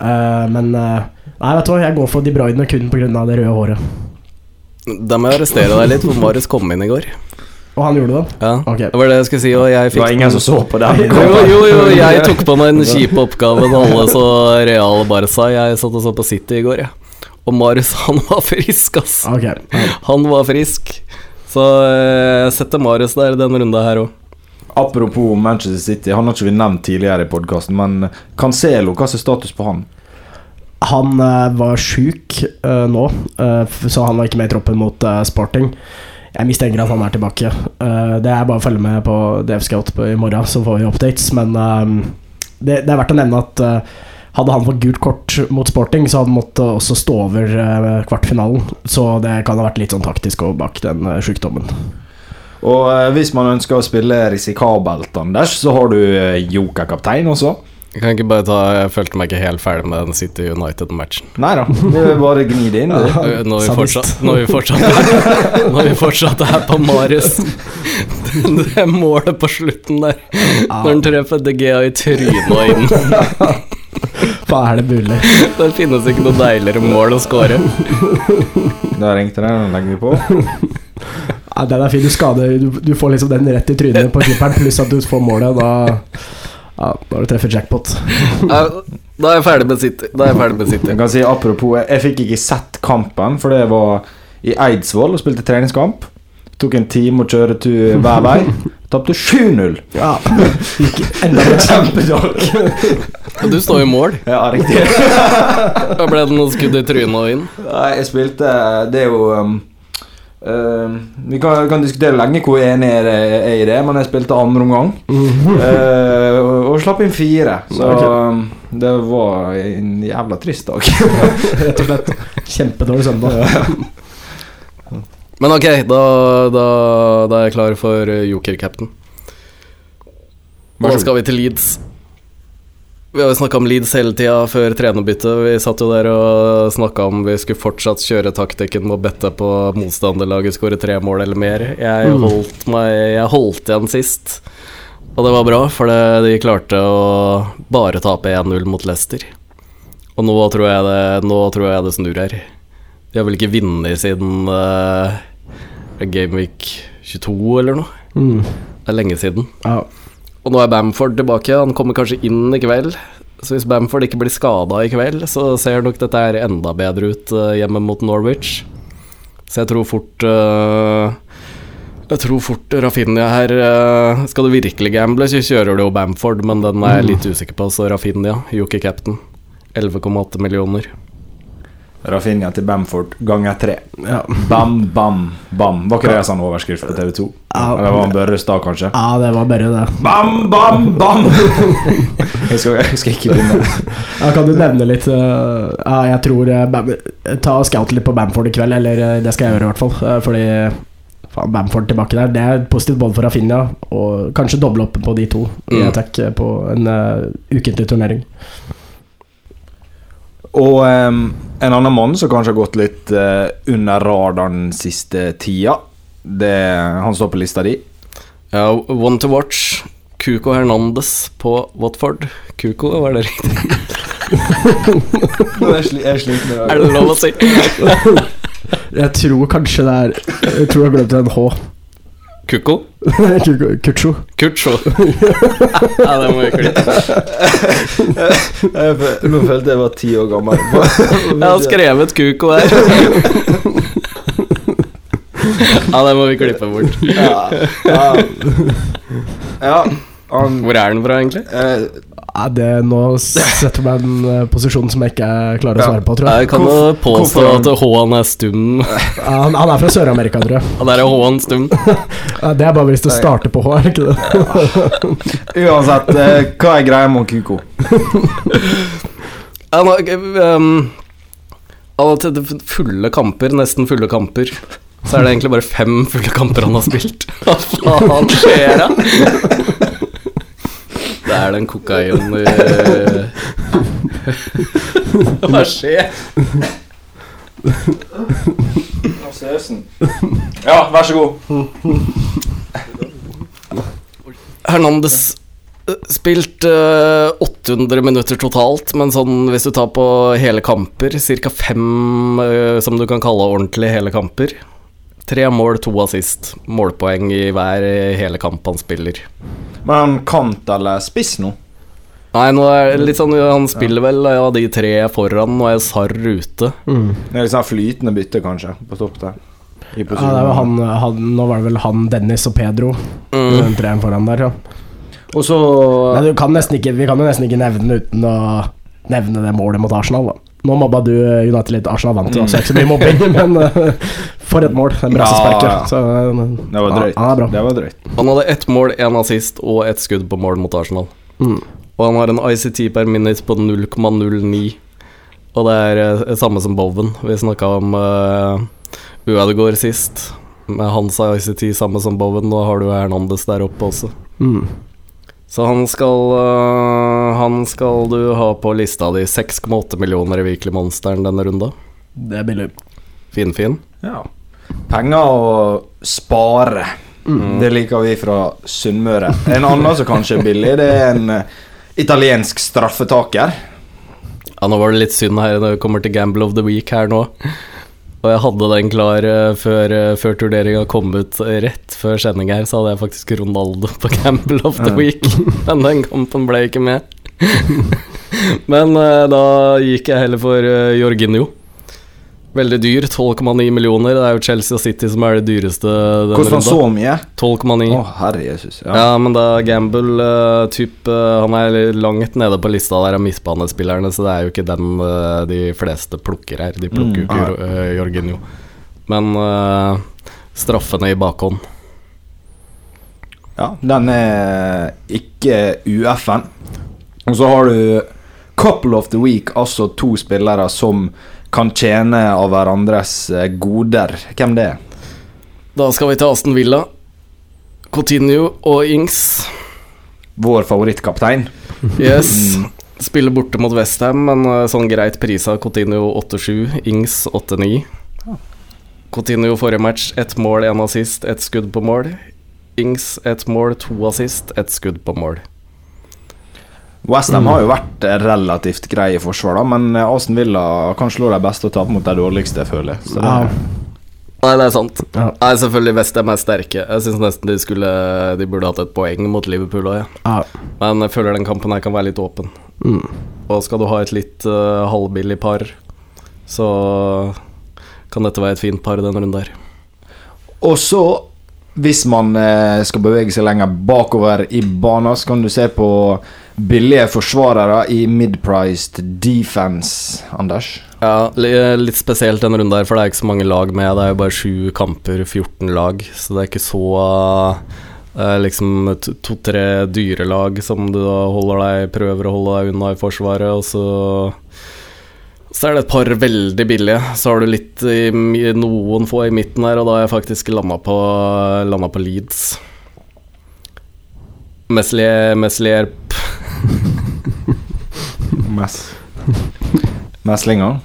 Eh, men uh, Nei, vet du hva, jeg går for De Bruyne kun pga. det røde håret. Da må jeg arrestere deg litt, for Marius kom inn i går. Og han gjorde det. Ja, okay. Det var det jeg skulle si, og jeg Det var ingen som så på den. *laughs* Jo, jo, jo, jeg tok på meg den kjipe oppgaven alle så Real Barca. Jeg satt og så på City i går, jeg. Og Marius, han var frisk, ass. Okay. ja. Han var frisk. Så eh, jeg setter Marius der denne runda her òg. Apropos Manchester City, han har ikke vi nevnt tidligere i podkasten, men Cancelo, hva er status på han? Han eh, var sjuk uh, nå, uh, så han var ikke med i troppen mot uh, Sporting. Jeg mistenker at han er tilbake. Det er bare å følge med på DF Scout i morgen, så får vi updates. Men det, det er verdt å nevne at hadde han fått gult kort mot Sporting, så hadde han måttet også stå over kvartfinalen. Så det kan ha vært litt sånn taktisk og bak den sjukdommen. Og eh, hvis man ønsker å spille risikabelt, Anders, så har du eh, jokerkaptein også. Jeg kan ikke bare ta Jeg følte meg ikke helt ferdig med den City United-matchen. Nei da, det er bare å gni det inn. du. Når vi fortsatt Når vi fortsatt *laughs* Når vi fortsatt er på Marius *laughs* Det er målet på slutten der. Når han treffer De Gea i trynet og inn. *laughs* Hva er det mulig? Det finnes ikke noe deiligere mål å score. Da ringte det, den legger vi på. Ja, den er fin. Du, skader, du, du får liksom den rett i trynet på keeperen, pluss at du får målet. Da, ja, da har du treffet jackpot. *laughs* Ja, Da er jeg ferdig med City. Da er jeg ferdig med City. Jeg kan si apropos, jeg, jeg fikk ikke sett kampen, for det var i Eidsvoll og spilte treningskamp. Tok en time å kjøre tur hver vei. Tapte 7-0. Ja, gikk enda en Kjempedag. Du står i mål. Ja, riktig. Ble det noen skudd i trynet og inn. Nei, jeg spilte Det er jo um, Vi kan, kan diskutere lenge hvor enig jeg er er i det, men jeg spilte andre omgang. Uh, og, og slapp inn fire. Så okay. um, det var en jævla trist dag. *laughs* Rett og slett. Kjempedårlig søndag. Men ok, da, da, da er jeg klar for joker-captain. Og da skal vi til Leeds. Vi har jo snakka om Leeds hele tida før trenerbyttet. Vi satt jo der og snakka om vi skulle fortsatt kjøre taktikken med å bette på motstanderlaget skåre tre mål eller mer. Jeg Mm. holdt, meg, jeg holdt igjen sist, og det var bra, for det, de klarte å bare tape 1-0 mot Leicester. Og nå tror jeg det, nå tror jeg det snur her. De har vel ikke vunnet siden uh, Gameweek 22 eller noe. Mm. Det er lenge siden. Ja. Og nå er Bamford tilbake. Han kommer kanskje inn i kveld. Så hvis Bamford ikke blir skada i kveld, så ser nok dette her enda bedre ut eh, hjemme mot Norwich. Så jeg tror fort eh, Jeg tror fort Rafinha her eh, Skal du virkelig gamble, så kjører du jo Bamford, men den er jeg litt usikker på, så Rafinha, Yuki Captain. 11,8 millioner. Rafinha til Bamford ganger tre. Ja. Bam, bam, bam. Var ikke det en sånn overskrift på TV2? Ja. Eller var det da, kanskje? ja, det var Børre, det. Bam, bam, bam! *laughs* jeg, skal, jeg skal ikke begynne. Ja, kan du nevne litt eh, Ja, jeg tror eh, Bam Ta scout litt på Bamford i kveld, eller eh, det skal jeg gjøre i hvert fall. fordi faen, Bamford tilbake der, det er positivt både for Rafinha og kanskje doble opp på de to i Mm. attack eh, på en uh, ukentlig turnering. Og um, en annen mann som kanskje har gått litt uh, under radaren siste tida. Det, han står på lista di. Ja, one to watch. Cuco Hernandez på Watford. Cuco, var det riktig? *laughs* Jeg er med det. Er det lov å si? *laughs* Jeg tror kanskje det er Jeg tror jeg glemte en H. Cuco? Kucho. Kucho. ja, det må vi klippe. *laughs* Nå følte jeg var ti år gammel. *laughs* Jeg har skrevet Kukko her. *laughs* ja, det må vi klippe bort. ja, ja. ja han Hvor er den fra, egentlig? Uh, Ja, det Nå setter du meg i en uh, posisjon som jeg ikke klarer å svare på, tror jeg. Jeg kan jo påstå at H-en er stum. Han, han er fra Sør-Amerika, tror jeg. Han er H-en stum. *laughs* Ja, det er bare hvis du starter på H, er det ikke det? *laughs* Uansett, uh, hva er greia med Kuko? Ja, nå, um, av og til fulle kamper, nesten fulle kamper, så er det egentlig bare fem fulle kamper han har spilt. *laughs* Hva faen skjer da? Det er den kokain eh, *laughs* Hva skjer? Ja, vær så god. Hernandez eh, spilt eh, 800 minutter totalt, men sånn hvis du tar på hele kamper, ca. fem eh, som du kan kalle ordentlig hele kamper. Tre mål, to assist. Målpoeng i hver eh, hele kamp han spiller. Men han kant eller spiss nå? Nei, nå er det litt sånn Han spiller vel ja, de tre foran, nå er Sarr ute. Mm. Det er litt sånn flytende bytte, kanskje, på topp der. I Ja, det var han, han Nå var det vel han, Dennis og Pedro, Mm. den treeren foran der. Ja. Og så Nei, du kan ikke, vi kan jo nesten ikke nevne uten å nevne det målet mot Arsenal. da Nå mobba du United litt. Arsenal vant jo, så ikke så mye mobbing, *laughs* men for et mål. Den brassesparket. Ja. Så eh, Det var drøyt. Ja, er. Det var drøyt. Han hadde ett mål, én assist og ett skudd på mål mot Arsenal. Mm. Og han har en ICT per minute på 0,09. Og det er det samme som Bowen. Vi snakka om uh, Uadegaard sist. Med hans ICT samme som Bowen. Nå har du Hernandez der oppe også. Mm. Så han skal uh, Han skal du ha på lista di 6,8 millioner i Weekly Monsteren denne runda. Det er billig. Finfin. Ja. Penger å spare. Mm. Det liker vi fra Sunnmøre. En annen som kanskje er billig, det er en eh, italiensk straffetaker. Ja, nå var det litt synd her når vi kommer til Gamble of the Week her nå. Og jeg hadde den klar eh, før, uh, før turneringa kom ut eh, rett før sending her, så hadde jeg faktisk Ronaldo på Gamble of the Week. *laughs* Men den kampen ble ikke med. *laughs* Men eh, da gikk jeg heller for Jorginho. Veldig dyr, *laughs* 12,9 millioner. Det er jo Chelsea og City som er det dyreste runda. så mye? 12,9. Å, herre Jesus. Ja. Ja. men da Gamble uh, typ, uh, Han er langt nede på lista der av midtbanespillerne, så det er jo ikke den uh, de fleste plukker her. De plukker jo Mm. ikke uh, Jorginho. Men straffene i bakhånd ja, den er ikke UF-en. Og så har du Couple of the Week, altså to spillere som kan tjene av hverandres eh, goder. Hvem det er? Da skal vi til Aston Villa. Coutinho og Ings. Vår favorittkaptein. Yes. Spiller borte mot Westham, men eh, sånn greit prisa. Coutinho 8-7, Ings 8-9. Coutinho forrige match, ett mål, én assist, ett skudd på mål. Ings ett mål, to assist, ett skudd på mål. Westham har jo vært relativt grei i forsvar, da, men eh, Aston Villa kan slå de beste og tape mot de dårligste, føler jeg. Ja. Nei, det er sant. Ja. Nei, selvfølgelig Westham er sterke. Jeg syns nesten de skulle De burde hatt et poeng mot Liverpool òg, ja. Ja. Men jeg føler den kampen her kan være litt åpen. Mm. Og skal du ha et litt uh, halvbillig par, så kan dette være et fint par denne runden her. Og så, hvis man eh, skal bevege seg lenger bakover i banen, så kan du se på billige forsvarere i mid-priced defense, Anders. Ja, litt spesielt denne runden her, for det er ikke så mange lag med. Det er jo bare sju kamper, 14 lag, så det er ikke så eh, liksom to- to-tre dyre lag som du da holder deg prøver å holde deg unna i forsvaret, og så så er det et par veldig billige. Så har du litt i, noen få i midten her, og da har jeg faktisk landa på, landa på Leeds. Meslier, Meslier Mess. Meslinger.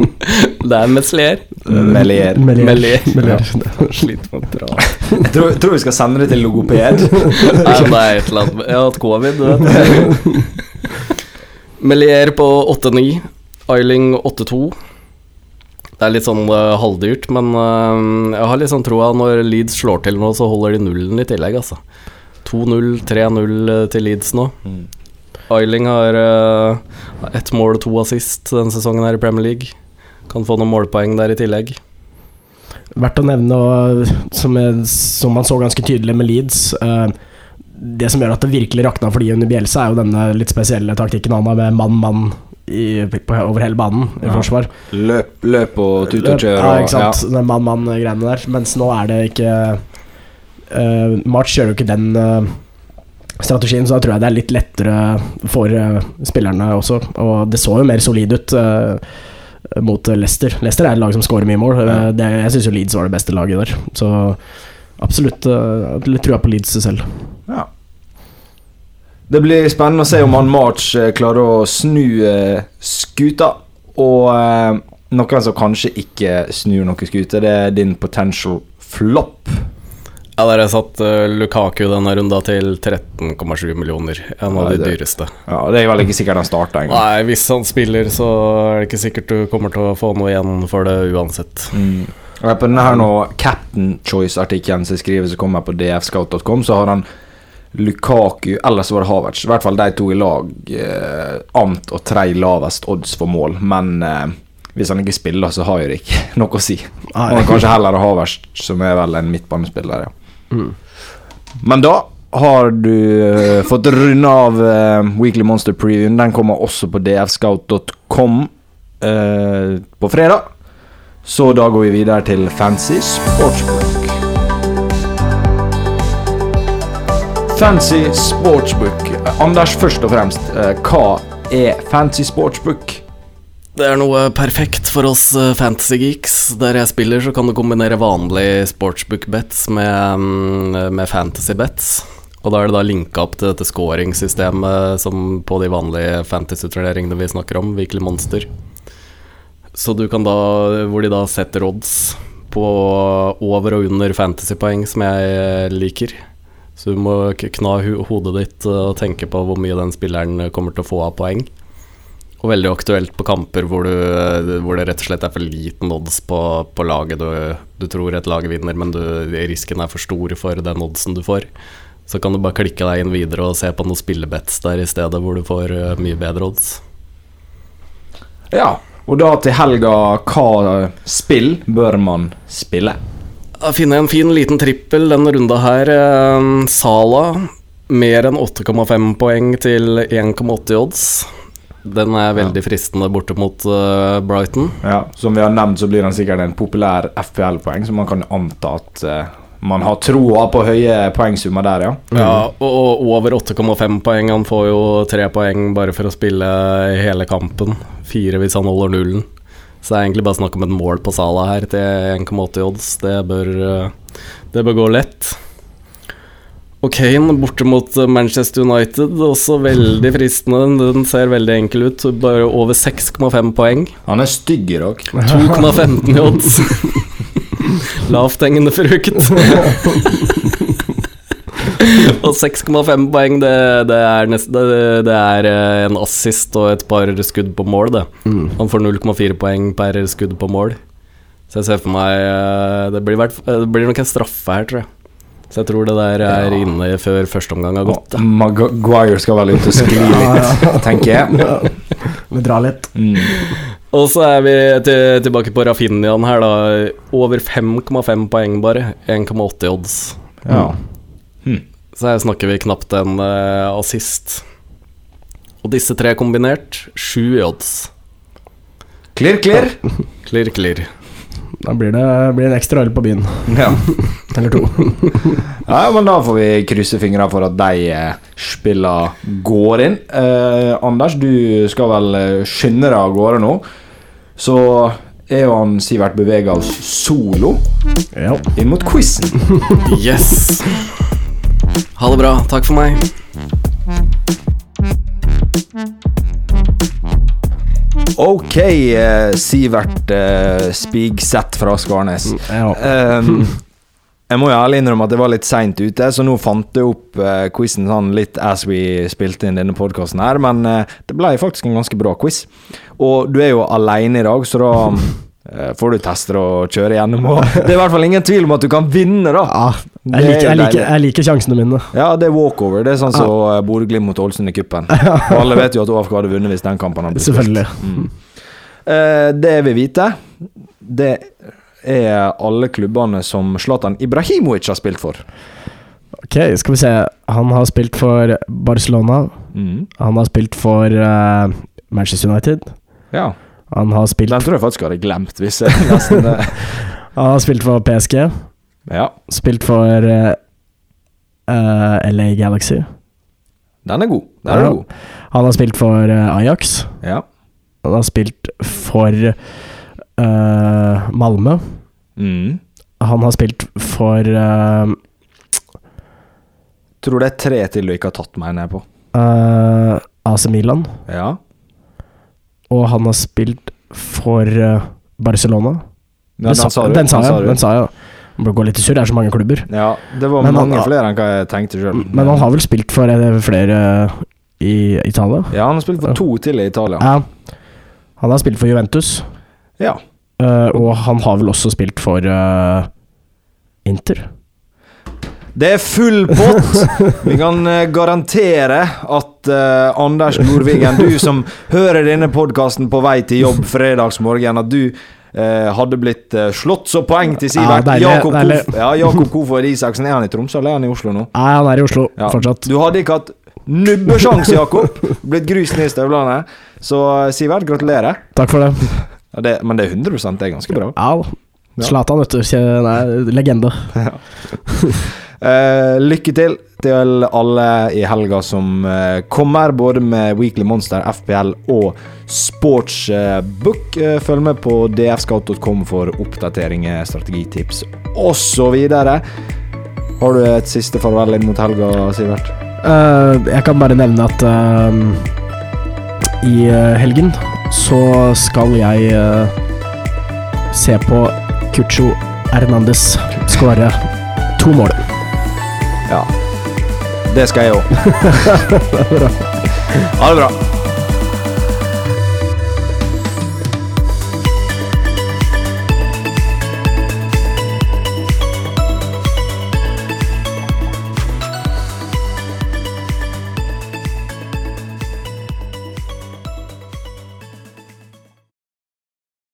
*laughs* Det er Meslier. Melier. Melier. Melier. Melier. Sliter med å dra. Jeg tror, tror vi skal sende det til logoped. *laughs* Nei, det er et eller annet Jeg har hatt covid, du vet. *laughs* Melier på 8-9. Eiling 8-2. Det er litt sånn uh, halvdyrt, men uh, jeg har litt sånn troa når Leeds slår til nå, så holder de nullen i tillegg, altså. 2-0, 3-0 til Leeds nå. Mm. Eiling har uh, ett mål og to assist denne sesongen her i Premier League. Kan få noen målpoeng der i tillegg. Verdt å nevne, og, som, jeg- som man så ganske tydelig med Leeds uh, Det som gjør at det virkelig rakna for de under Bjelsa, er jo denne litt spesielle taktikken han har med mann-mann i- på- over hele banen i Ja. forsvar. Løp, løp og tut og kjør. Ja, ikke sant. Den mann-mann-greiene der. Mens nå er det ikke uh, March kjører jo ikke den eh, strategien, så da tror jeg det er litt lettere for eh, spillerne også. Og det så jo mer solid ut eh, mot Leicester. Leicester er et lag som scorer mye mål. Eh, det, jeg syns jo Leeds var det beste laget der. Så absolutt litt trua på Leeds selv. Ja. Det blir spennende å se om han March klarer å snu skuta. Og noen som kanskje ikke snur noen skute, det er din potential flop. Ja, der har jeg satt uh, Lukaku denne runda til 13,7 millioner. En av Nei, de det- dyreste. Ja, Det er vel ikke sikkert han starter engang. Nei, hvis han spiller, så er det ikke sikkert du kommer til å få noe igjen for det uansett. Mm. Og på denne her nå Captain Choice-artikkelen som skriver som kommer på dfscout.com, så har han Lukaku, eller så var det Havertz. I hvert fall de to i lag. Eh, amt og tre lavest odds for mål. Men eh, hvis han ikke spiller, så har jo det ikke *laughs* noe å si. Og kanskje heller Havertz, som er vel en midtbanespiller, ja. Mm. Men da har du uh, fått runde av uh, Weekly Monster Preview. Den kommer også på dfscout.com uh, på fredag. Så da går vi videre til Fancy Sportsbook. Fancy Sportsbook. Eh, Anders, først og fremst, eh, hva er Fancy Sportsbook? Det er noe perfekt for oss fantasygeeks. fantasy geeks. Der jeg spiller, så kan du kombinere vanlig sportsbook bets med, mm, med fantasy bets. Og da er det da linka opp til dette scoringssystemet som på de vanlige fantasy-turneringene vi snakker om, Virkelig Monster. Så du kan da Hvor de da setter odds på over og under fantasypoeng, som jeg liker. Så du må kna hodet ditt eh, og tenke på hvor mye den spilleren kommer til å få av poeng. Og veldig aktuelt på kamper hvor, du, hvor det rett og slett er for liten odds på, på laget du, du tror et lag vinner, men du, risken er for stor for den oddsen du får. Så kan du bare klikke deg inn videre og se på noen spillebets der i stedet, hvor du får eh, mye bedre odds. Ja, og da til helga, hva spill bør man spille? Jeg finner en fin liten trippel denne runda her. Eh, Sala mer enn 8,5 poeng til 1,80 odds. Den er veldig fristende borte mot uh, Brighton. Ja, Som vi har nevnt, så blir han sikkert en populær FPL-poeng, så man kan anta at uh, man har troa på høye poengsummer der, ja. Ja, og, og over 8,5 poeng. Han får jo tre poeng bare for å spille hele kampen. Fire hvis han holder nullen. Så det er egentlig bare snakk om et mål på Sala her til 1,80 odds. Det bør, eh, det bør gå lett. Og Kane borte mot eh, Manchester United, også veldig *laughs* fristende. Den ser veldig enkel ut. Bare over 6,5 poeng. Han er stygg i dag. *laughs* 2,15 i odds. *laughs* Lavthengende frukt. og 6,5 poeng, det, det, er nest, det, det er eh, en assist og et par skudd på mål, det. Mm. Han får 0,4 poeng per skudd på mål. Så jeg ser for meg eh, Det blir, det blir nok en straffe her, tror jeg. Så jeg tror det der er Ja. inne før første omgang har gått. Ja. Maguire skal vel ut og skli litt, tenker jeg. Ja. Vi drar litt. Mm. Og så er vi til, tilbake på Rafinhaen her, da. Over 5,5 poeng, bare. 1,80 odds. Ja. Så her snakker vi knapt en uh, assist. Og disse tre kombinert, sju odds. Klirr, klirr. Klirr, klirr. Da blir det, blir en ekstra øl på byen. Ja. *laughs* Eller to. ja, men da får vi krysse fingrene for at de spilla går inn. Eh, Anders, du skal vel eh, skynde deg av gårde nå. Så er jo han Sivert bevega oss solo Ja. inn mot quizen. *laughs* Yes! Ha det bra. Takk for meg. Ok, eh, Sivert eh, Spigseth fra Skarnes. ja. Um, *laughs* jeg må jo ærlig innrømme at det var litt seint ute, så nå fant jeg opp uh, quizen sånn litt as we spilte inn denne podkasten her, men eh, det ble faktisk en ganske bra quiz. Og du er jo aleine i dag, så da *laughs* eh, får du teste og kjøre gjennom. Og *laughs* det er i hvert fall ingen tvil om at du kan vinne, da. Ja, jeg, er liker, jeg, liker, jeg liker sjansene mine. Ja, det er walkover. Det er sånn som uh, Bodø-Glimt mot Ålesund i cupen. *laughs* Alle vet jo at AFK hadde vunnet hvis den kampen hadde blitt. Selvfølgelig. Eh, det jeg vil vite, det er alle klubbene som Zlatan Ibrahimovic har spilt for. Ok, skal vi se. Han har spilt for Barcelona. Mm. Han har spilt for uh, Manchester United. Ja, Han har spilt, den tror jeg faktisk jeg hadde glemt, hvis jeg nesten eh, *laughs* han har spilt for PSG. Ja, Spilt for eh, eh, LA Galaxy. den er god. Den er Ja. god. Han har spilt for uh, Ajax. Ja. Han har spilt for uh, Malmö. Mm. Han har spilt for uh, Tror det er tre til du ikke har tatt, meg ned på. Uh, AC Milan. Ja. Og han har spilt for Barcelona. ja Den sa- Den sa jeg. Den sa jeg. Man går litt i surr, det er så mange klubber. Ja, det var Men han- mange flere enn hva jeg tenkte sjøl. Men han har vel spilt for eh, flere i Italia? Ja, han har spilt for to til i Italia. Ja. Han har spilt for Juventus, Ja. Uh, og han har vel også spilt for uh, Inter. Det er full pott! *laughs* Vi kan eh, garantere at uh, Anders Nordvigen, du som hører denne podkasten på vei til jobb fredagsmorgen, at du eh, hadde blitt eh, slått så poeng til Sivert. Ja, Jakob. Kof, ja, Jakob Kofod Isaksen, er han i Tromsø eller er han i Oslo nå? Nei, han er i Oslo Ja. fortsatt. Du hadde ikke hatt nubbesjanse, Jakob! Blitt grus ned i støvlene. Så eh, Sivert, gratulerer. Takk for det. Ja, det. Men det er 100 det er ganske bra. Ja. Zlatan, vet du. Legende. *laughs* Eh, lykke til til alle i helga som uh, kommer, både med Weekly Monster, FPL og Sportsbook. Uh, følg med på dfscout.com for oppdateringer, strategitips osv. Har du et siste farvel inn mot helga, Sivert? Jeg kan bare nevne at i helgen så skal jeg se på Cucho Hernandez skåre to mål. Ja. Det skal jeg òg. *laughs* ha det bra.